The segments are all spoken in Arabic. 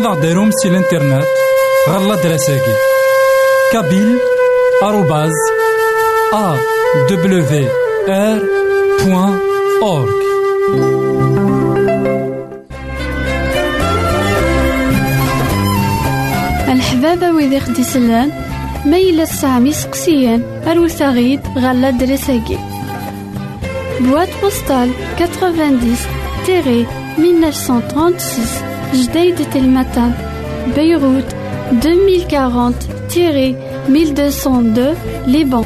ماذا غديرهم سي الانترنت غالا دراساكي كابيل آروباز أ دبليو آر بوان أورك الحبابة ويدي خدي سلان ميلا سامي سقسيان غيد غالا دراساكي بواد بوستال 90 تيري 1936 Jdeïd Telmata, Beyrouth 2040-1202, Liban.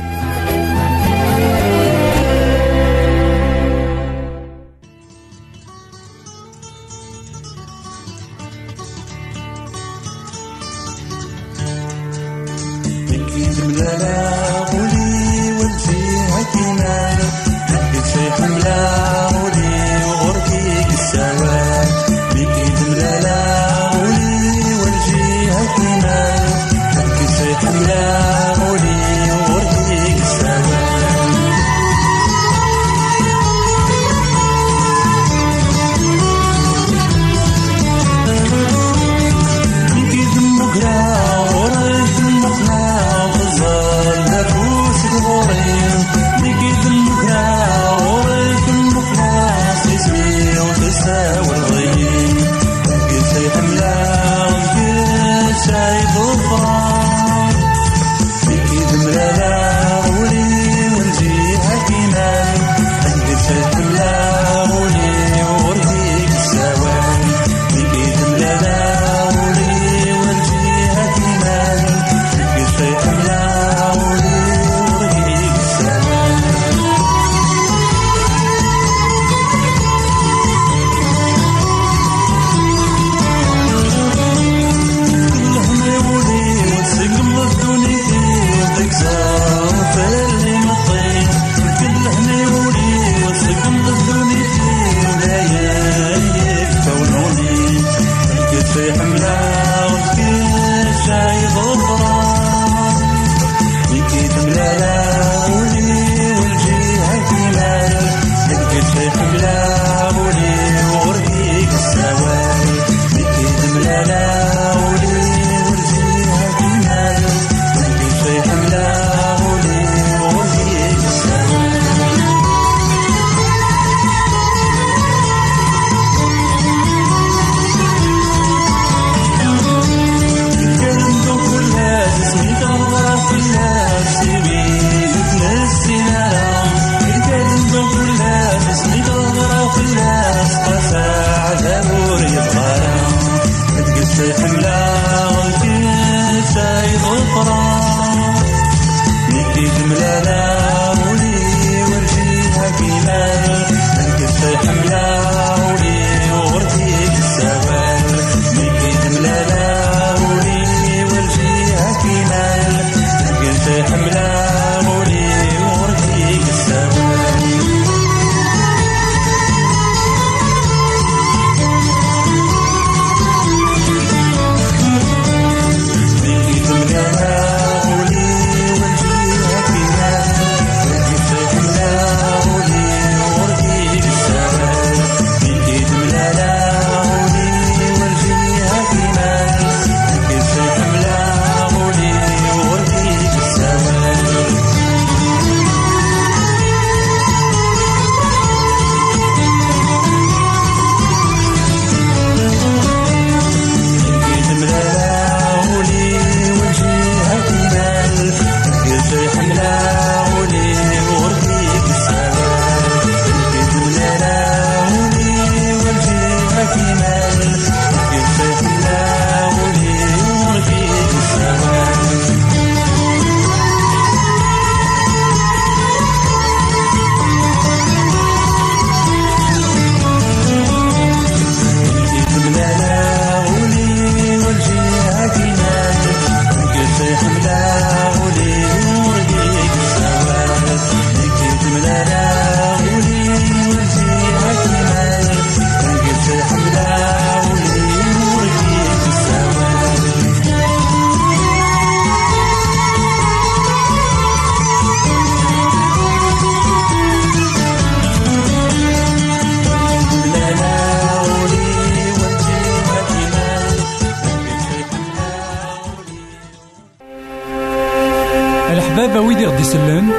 الحبابة ويدي غدي يسلن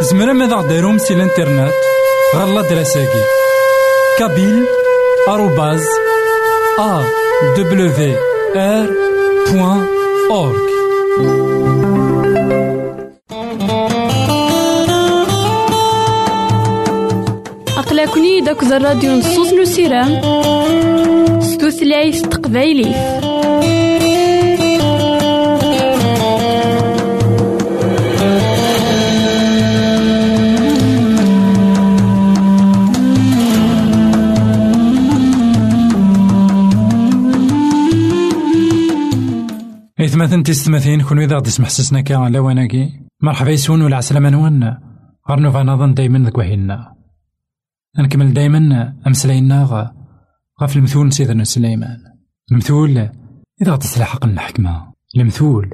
زمرا ماذا غديرهم سي الانترنت. غالا دراساكي كابيل آروباز أ دبليو آر بوان أورك أقلكني داك الراديو نصوص نسيرام إثمثن تستمثين كون إذا غدي سمح سسنا كا لواناكي مرحبا يسون ولا عسلامة نون غير نوفا نظن دايما ذك وحينا. نكمل دايما أمسلاينا غاف المثول سيدنا سليمان. المثول إذا غدي تلحق الحكمة. المثول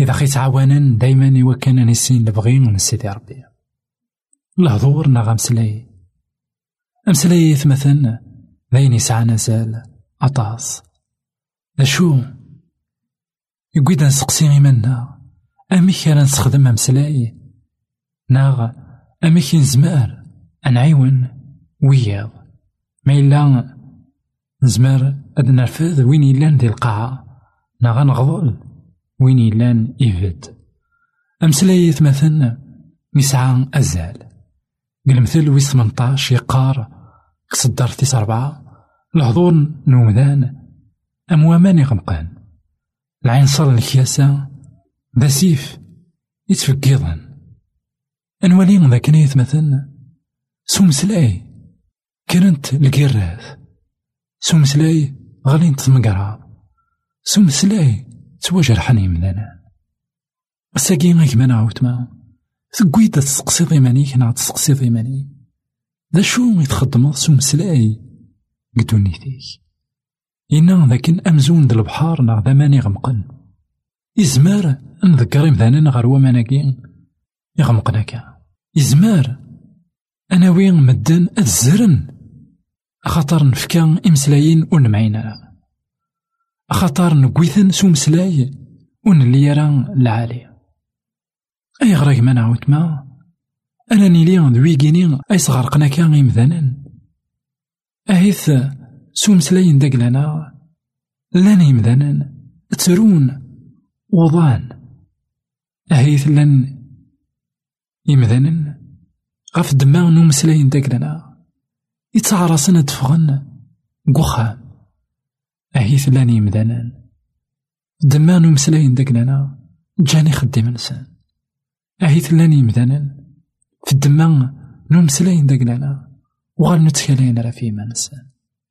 إذا خيت عوانا دايما يوكان نسين لبغي من سيدي ربي. الهضور نغا مسلاي أمسلاي مثلا ذاين يسعى نزال. أطاس. أشو يقيد نسقسي إيماننا أميك راه نستخدم أمسلاي ناغ أميك نزمار. أنعيون وياض. ما إلا نزمر أد نرفض وين يلان دي القاعة ناغ نغضل وين يلان إيفد أمسلاي مثلا يسعى أزال. قلمثل ويس ثمنطاش يقار. كصدر تيس أربعة. الحضور نومذان. أموامان يغمقان. العين صار الكياسة ذا سيف يتفكيضا أنوالي ذاك نيث مثلا سومسلاي كرنت الكراث سومسلاي غالين تمقرا سومسلاي تواجرحني مذانا الساقي غيك ما نعاود ما. تقويد تسقسيض إيمانيك نعاد تسقسيض إيماني ذا شو يتخدمض سومسلاي؟ قدو نيثيك إنا ذاك أمزون د البحار ناغ ذماني غمقن إزمار نذكر إمثالا غير وماناكي يغمقناكا. إزمار أنا وين مدن الزرن أخاطر نفكا إمسلايين ونمعينا أخاطر نقويثن سو مسلاي ونلي يرى العالي أي غراك ما نعاود ما؟ أنا نيلي ذويكيني أي صغرقنا كان إمثالا أهيث سو مسلاين داك لنا لأن يمذانا ترون وضان. أهيث لأن يمذانا غف دماغ نو مسلاين داك لنا يتعرسن تفغن قخام أهيث لأن يمذانا دماغ نو مسلاين داك لنا جاني خدي منسان أهيث لأن يمذانا في الدماغ نو مسلاين داك لنا وغال نتكلين راه في منسان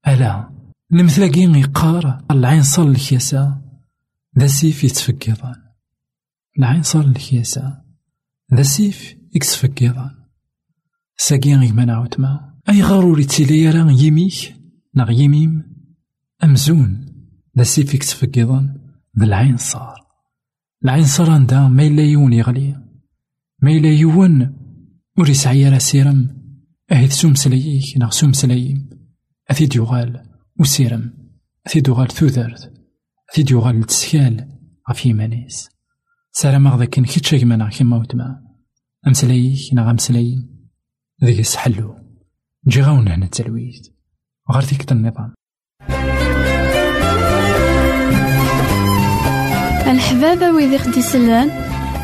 ألا المثلاقي يقار العين صار الكياسة ذا سيف يتفكيضان العين صار الكياسة ذا سيف يكسفكيضان ساقي غيما نعاود ما أي غاروري تيلي راه يميك ناغ يميم أمزون. ذا سيف يكسفكيضان ذا العين صار. العين صار عندها ما إلا يون يغلي ما إلا يون. ور يسعي راه سيرم أهيد سومسلايك ناغ سومسلايم أثيد يغال وسيرم أثيد يغال ثوذرت أثيد يغال تسكال غف يمانيس. سلام ذاك كيتش كيما كيما وتما أمسلايك نا غمسلاي ذيك سحلو. نجي غاون هنا التلويث غير ديك النظام. الحبابة ويدي خدي سلان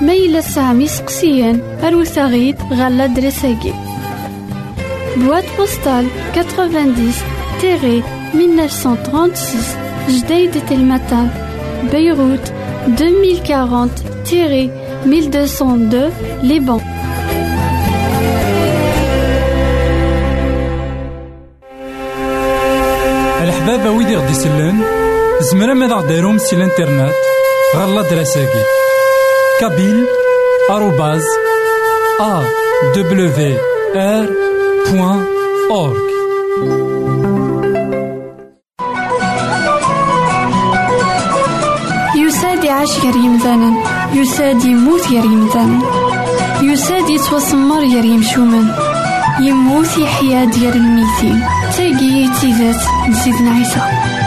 ميلا سامي سقسيان أروثاغيد غالا دريساكي بواد بوستال 90 1936 Jdeï de Telmatan, Beyrouth 2040-1202 Liban. الحبابة ويدي غدي يسلن زمرا ماذا غديرهم سي الانترنت غالا دراساكي كابيل آروباز أ دبليو آر بوان أورك يعيش غير يمثالا يساد يموت غير يمثالا يساد يتوسمر غير يمشومان يموت يحيا ديال الميتين. تاقي تيزات لسيدنا عيسى.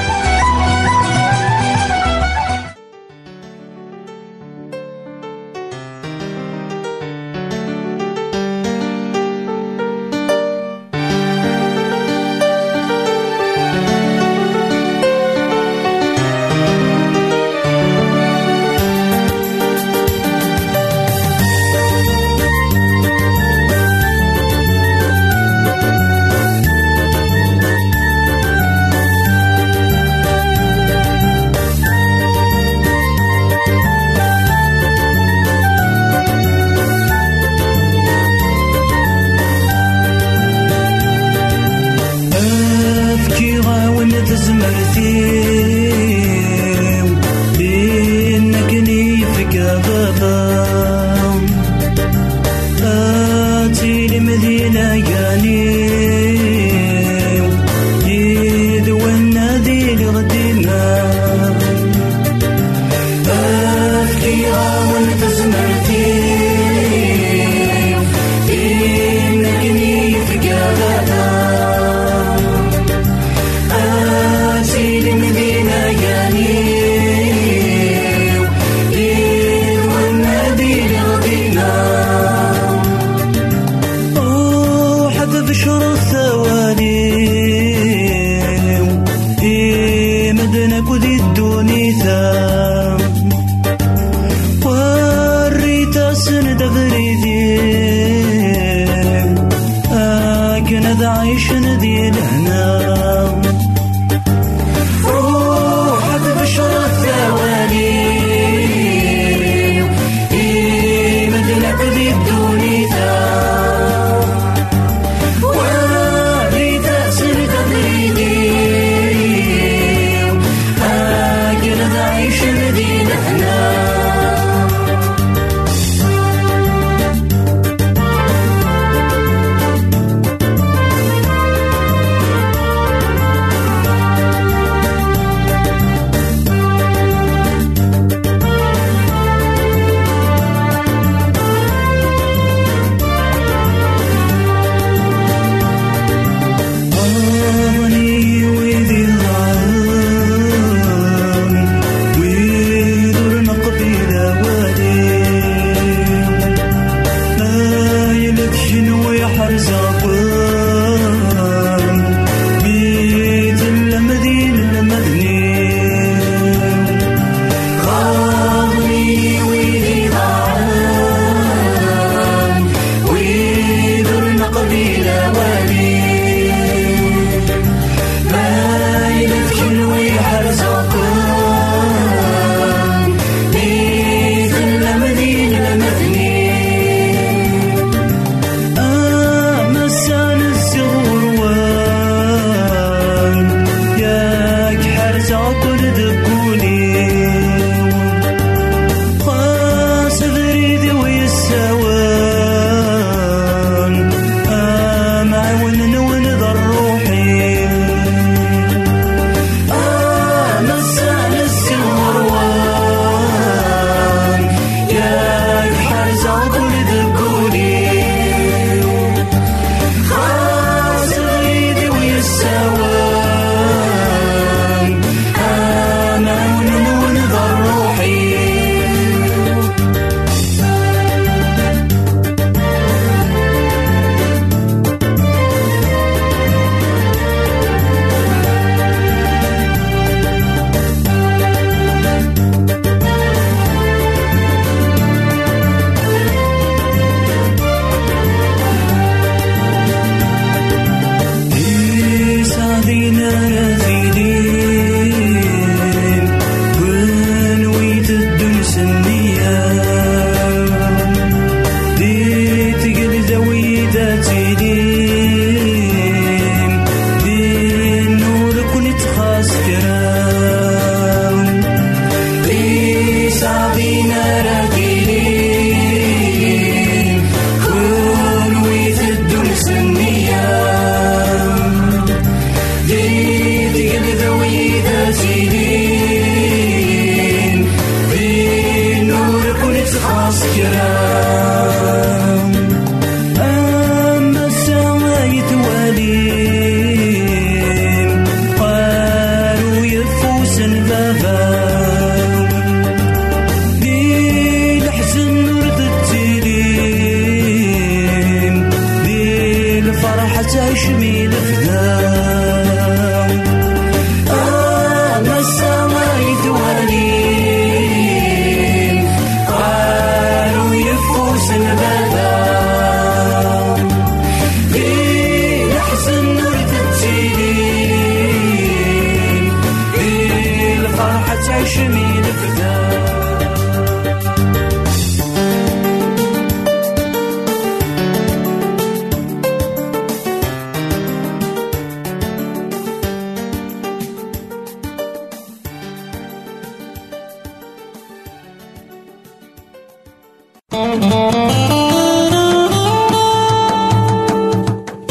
You.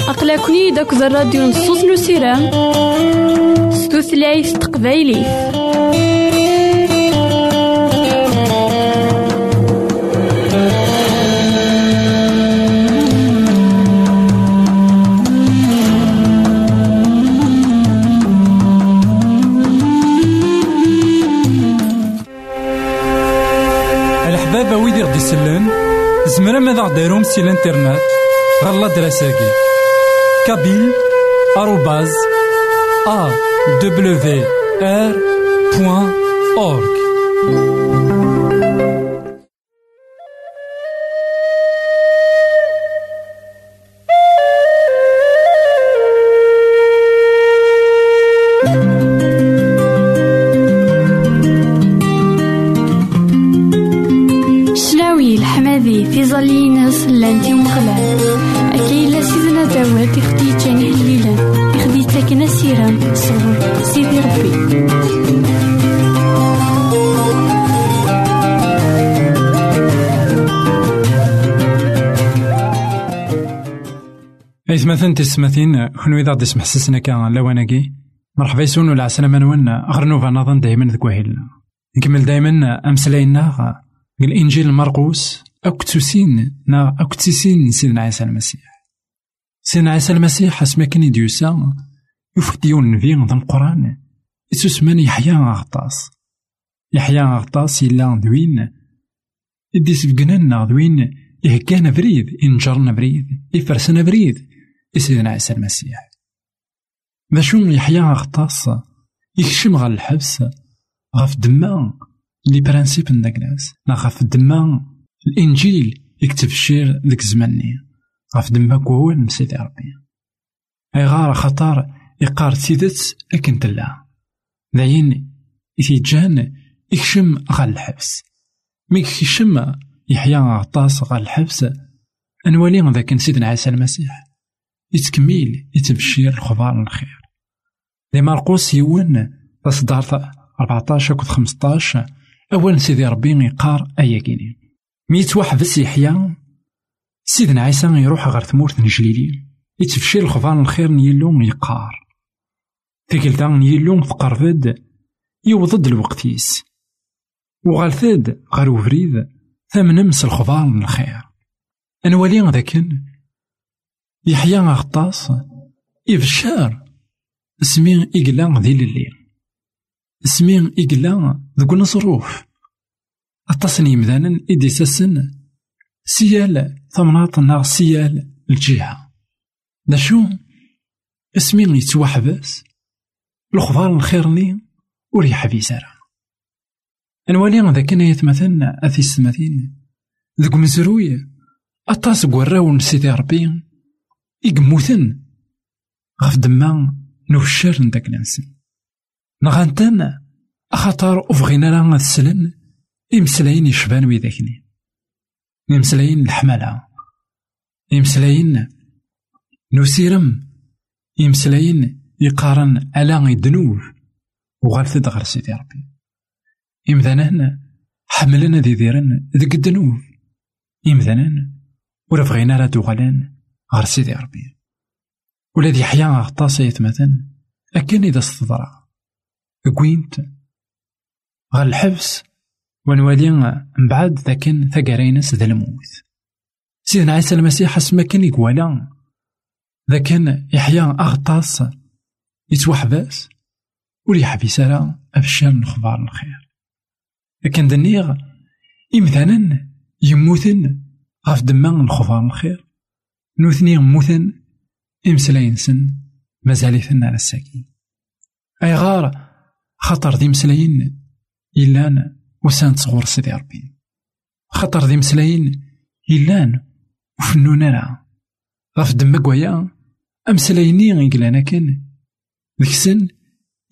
أقلكني داك الراديو نصوص نو سيرام ستوثلايف تقبايلي تزمرم ad aɣ-d-tarum si l'internet ɣer l'adras-agi kabil arobaz awr.org زمرا ماذا غديرهم سي الانترنت غالا دراساكي كابيل آروباز أ دبليو آر بوان أورك إثمثن تسمثين كون إذا غدي يسمح سسنا كان لواناكي. مرحبا يسون ولا عسلامة نوانا غرنوفا نظن دايما ذك وهيلنا نكمل دايما أمسلاينا الإنجيل مرقوس. أكتسين نا أكتسين سيدنا عيسى المسيح. سيدنا عيسى المسيح اسما كان يديوسا يفقد يون نبي ذا القرآن يتسمان يحيى غطاس يحيى غطاس إلا دوين. إديس فقننا دوين يهكانا بريد إنجرنا بريد يفرسنا بريد سيدنا عيسى المسيح. ذا شو يحيى غطاس يكشم غا الحبس غاف دما لي برانسيب نداكلاس لا غاف دما الإنجيل يكتب الشير ذيك الزماني غاف دما كوون سيدي ربي. أي غار خطر يقار تيدت اكن تلا داين يتيجان يكشم غا الحبس. مي يكشم يحيى غطاس غا الحبس. أنوالي ذاك سيدنا عيسى المسيح. يتكميل يتبشير الخبار الخير. لي مرقوس يون تصدار 14 كود 15 أول سيدي ربي يقار ميت بس يحيى سيدنا عيسى يروح غير ثمورت نجليلي يتفشير الخبار الخير نيلو يقار. تيكلتا نيلو تقرفد يوضد الوقتيس. وغالثد غير وفريد ثمن مس الخبار الخير. أنوالي ذاكن يحيى غطاس أتصني مذانا إدي سسن سيال ثمناط ناغ سيال الجهة. دا شو اسمين يتوحبس الخضار الخيرني وريح في سارة. انوالي ذاك يتمثلنا أثي السماثين ذوك مزروي أطاس قراون سيدي ربي. إقموثن غف دما نفشر نداك الانسان نغانتن أخطر أفغينا لا نسلن إمسلاين يشبان ويداكني. إمسلاين الحملة إمسلاين نسيرم إمسلاين يقارن ألا الذنوب وغالت دغر سيدي ربي. إمذانا حملنا ذي ذيرن ذك الذنوب إمذانا ورفغينا لا دوغالان غار سيدي ربي. ولادي حيا غطاس يتمثل أكن إذا استضرع كوينت غال الحبس ونوالي بعد ذاكن ثقارينس ذا الموت. سيدنا عيسى المسيح اسما كان يقوالا ذاكن يحيى أغطاس يتوحبس ولي حبيس راه أبشر نخبار الخير. لكن دنيغ إمثالا يموتن غاف دما نخبار الخير. نوثني موثن إمسلاينسن مازاليثن على الساكين. أي غار خطر ذي مسلاين إلان وسان تصغور سيدي ربي. خطر ذي مسلاين إلان وفنون راه غاف دما أمسلايني غيقلانا كان. ذيك السن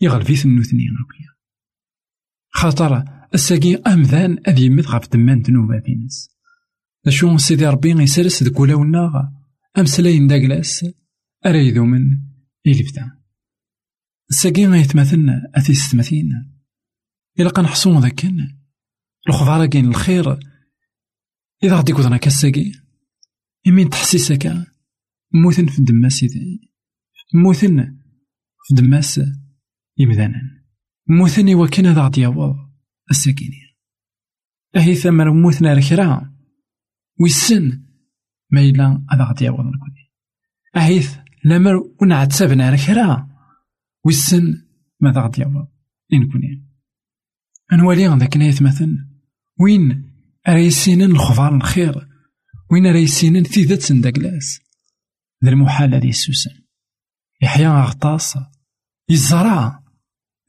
يغلبيث النوثني ربي خاطر الساقي أمذان أذ يمت غاف دمان تنوباتينس أشو سيدي ربي غيسرس ذك ولاونا أمسلاين داكلاس أرا يذومن إلفتا الساقي غيتمثلنا أثي ستمثين إلا قنحصون ذاكن الخضارة كاين الخير. إذا غادي كودنا كالساقي يمين تحسيسك موثن في الدماس سيدي موثن في الدماس يمذانا موثن وكان هذا غادي يعوض الساكينين. أهي ثمر موثنا ركرا ويسن ما إلا هذا غادي يعوض نكوني أهيث لمر ونعتسبنا ركرا ويسن ماذا غادي يعوض نكوني أنوالي ذاك يتمثل وين أريسينن الخضار الخير؟ وين أريسينن ثيثة سندقلاس؟ ذا المحال هذه السوسن يحيى غطاس يزرع.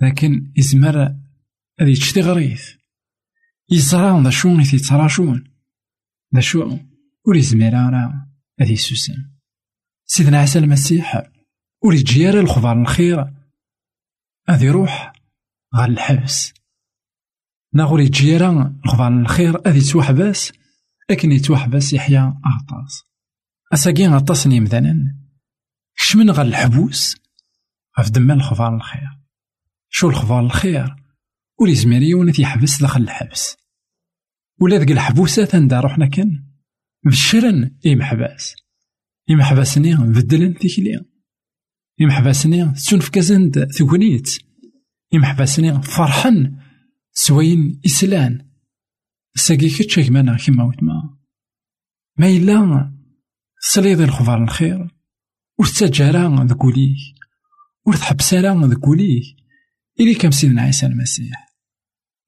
لكن يزمر هذي تشتي غريث. يزرع ذا شو يتراجون ذا شو ور يزمر راه هذي يسوسن. سيدنا عيسى المسيح ور يجي الخبار الخير. هذي يروح غال الحبس. ناغور يجي الخبار الخير هذي يتوحبس لكن يتوحبس يحيى أغطاس أساقين غطاس نيمذانا كشمن غال الحبوس؟ غف دما الخير شو الخبار الخير ولي يزمر يون يحبس داخل الحبس. ولا ذك الحبوسات عندها روحنا كان بشرن إمحباس إمحباسني بدلن تيكلي إمحباسني في كازند ثقنيت إمحباسني فرحن. سوين إسلان. ساقي كتش كمانا كيما وتما ما. إلا صليض الخبار الخير. وتسجارا ذكوليك. ورتحبسارا ذكوليك. إلي كم سيدنا عيسى المسيح.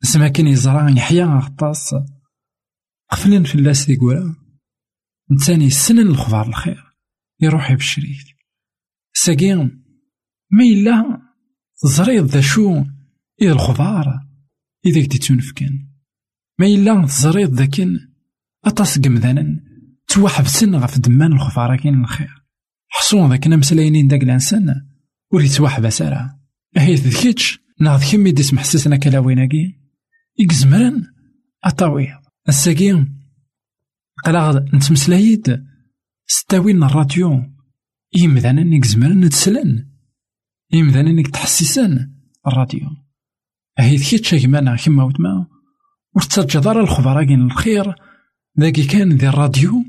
سما كان يزرع يحيى غطاس قفلن فلاس دي قولا. نتاني سنن الخبار الخير. يروح يبشريك ساقين ما إلا تزريض ذا شو. إذا الخضار إذا كنت تنفكن. ما إلا تزريض ذاكن أطاس قمذانا توحبسن غف دمان الخفارة كاين الخير. حصون ذاك مسلاينين داك الإنسان ولي توحبس راه هيث ذكيتش ناض كمي ديس محسسنا كلاويناكي. يكزمرن أطاويض. الساقين قلا نتمسلايد ستاوين الراديو. إمذانا نكزمرن نتسلن. إمذانا تحسسن الراديو. هيث كيتش كمانا كيما وتما. ورترجى دار الخبراء كاين الخير. ذاكي كان ذي الراديو.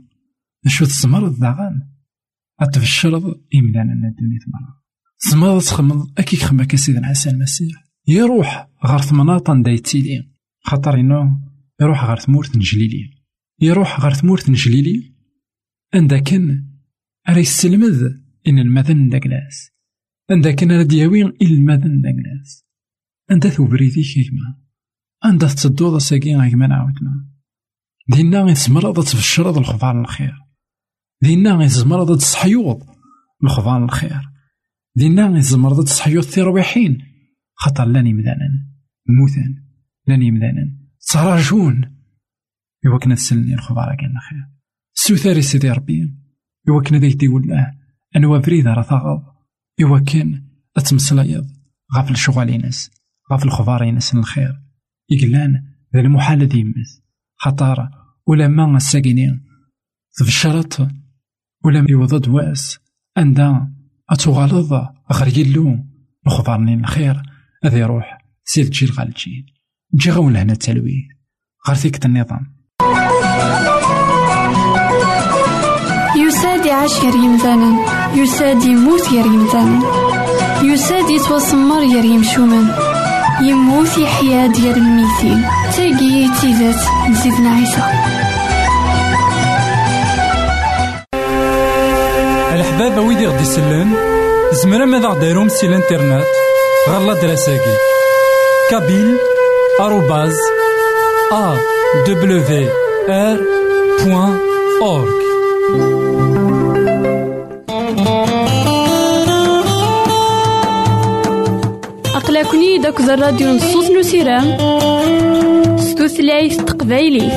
شو تسمر داغان أتفشرض إمدانا الدنيا تمرا. تسمر تخمض أكي خما كسيدنا عيسى المسيح. يروح غار ثمناطا دا يتيلي خاطر إنو يروح غار ثمورت نجليلي. يروح غار ثمورت نجليلي. عندها كان راه يستلمذ إن المذن دا كلاس عندها كان راه دياوين إن المذن دا كلاس عندها ثوبريتي كيما عندها تصدوض ساكين غيما نعاودنا. دينا يتمرض تبشرض الخضار الخير. دينا يتمرض تصحيوض الخضار الخير. دينا يتمرض تصحيوض ترويحين خطر لاني مدانا موثان لاني مدانا تراجون. يوكنا تسلني الخضار كان خير سوثاري سيدي ربي. يوكنا ذيك تيقول له أنوا فريدة راه تغض. يوكن أتمسلايض غاف الشغالينس غاف الخضارينس الخير. يقلان ذا المحال ديمس خطر ولا ما الساقيني تبشرت ولا يوضد واس. عندها أتغالظ غير يلو مخبرني الخير هذا يروح سير تجي غال تجي تجي غون لهنا التلويه غير فيك النظام يساد يعيش غير يمثالا يساد يموت غير يمثالا يساد يتوسمر غير يمشومان يموت يحيا ديال الميتين تاقي تيزات نسيتنا عيسى. الحباب ويدي غدي يسلن زمرا ماذا غديرهم سي الإنترنت؟ غالا دراساكي كابيل آروباز أ دبليو آر بوان أورك أقلكني داك الراديو نصوص نسيرام ستوثلايف تقبايليه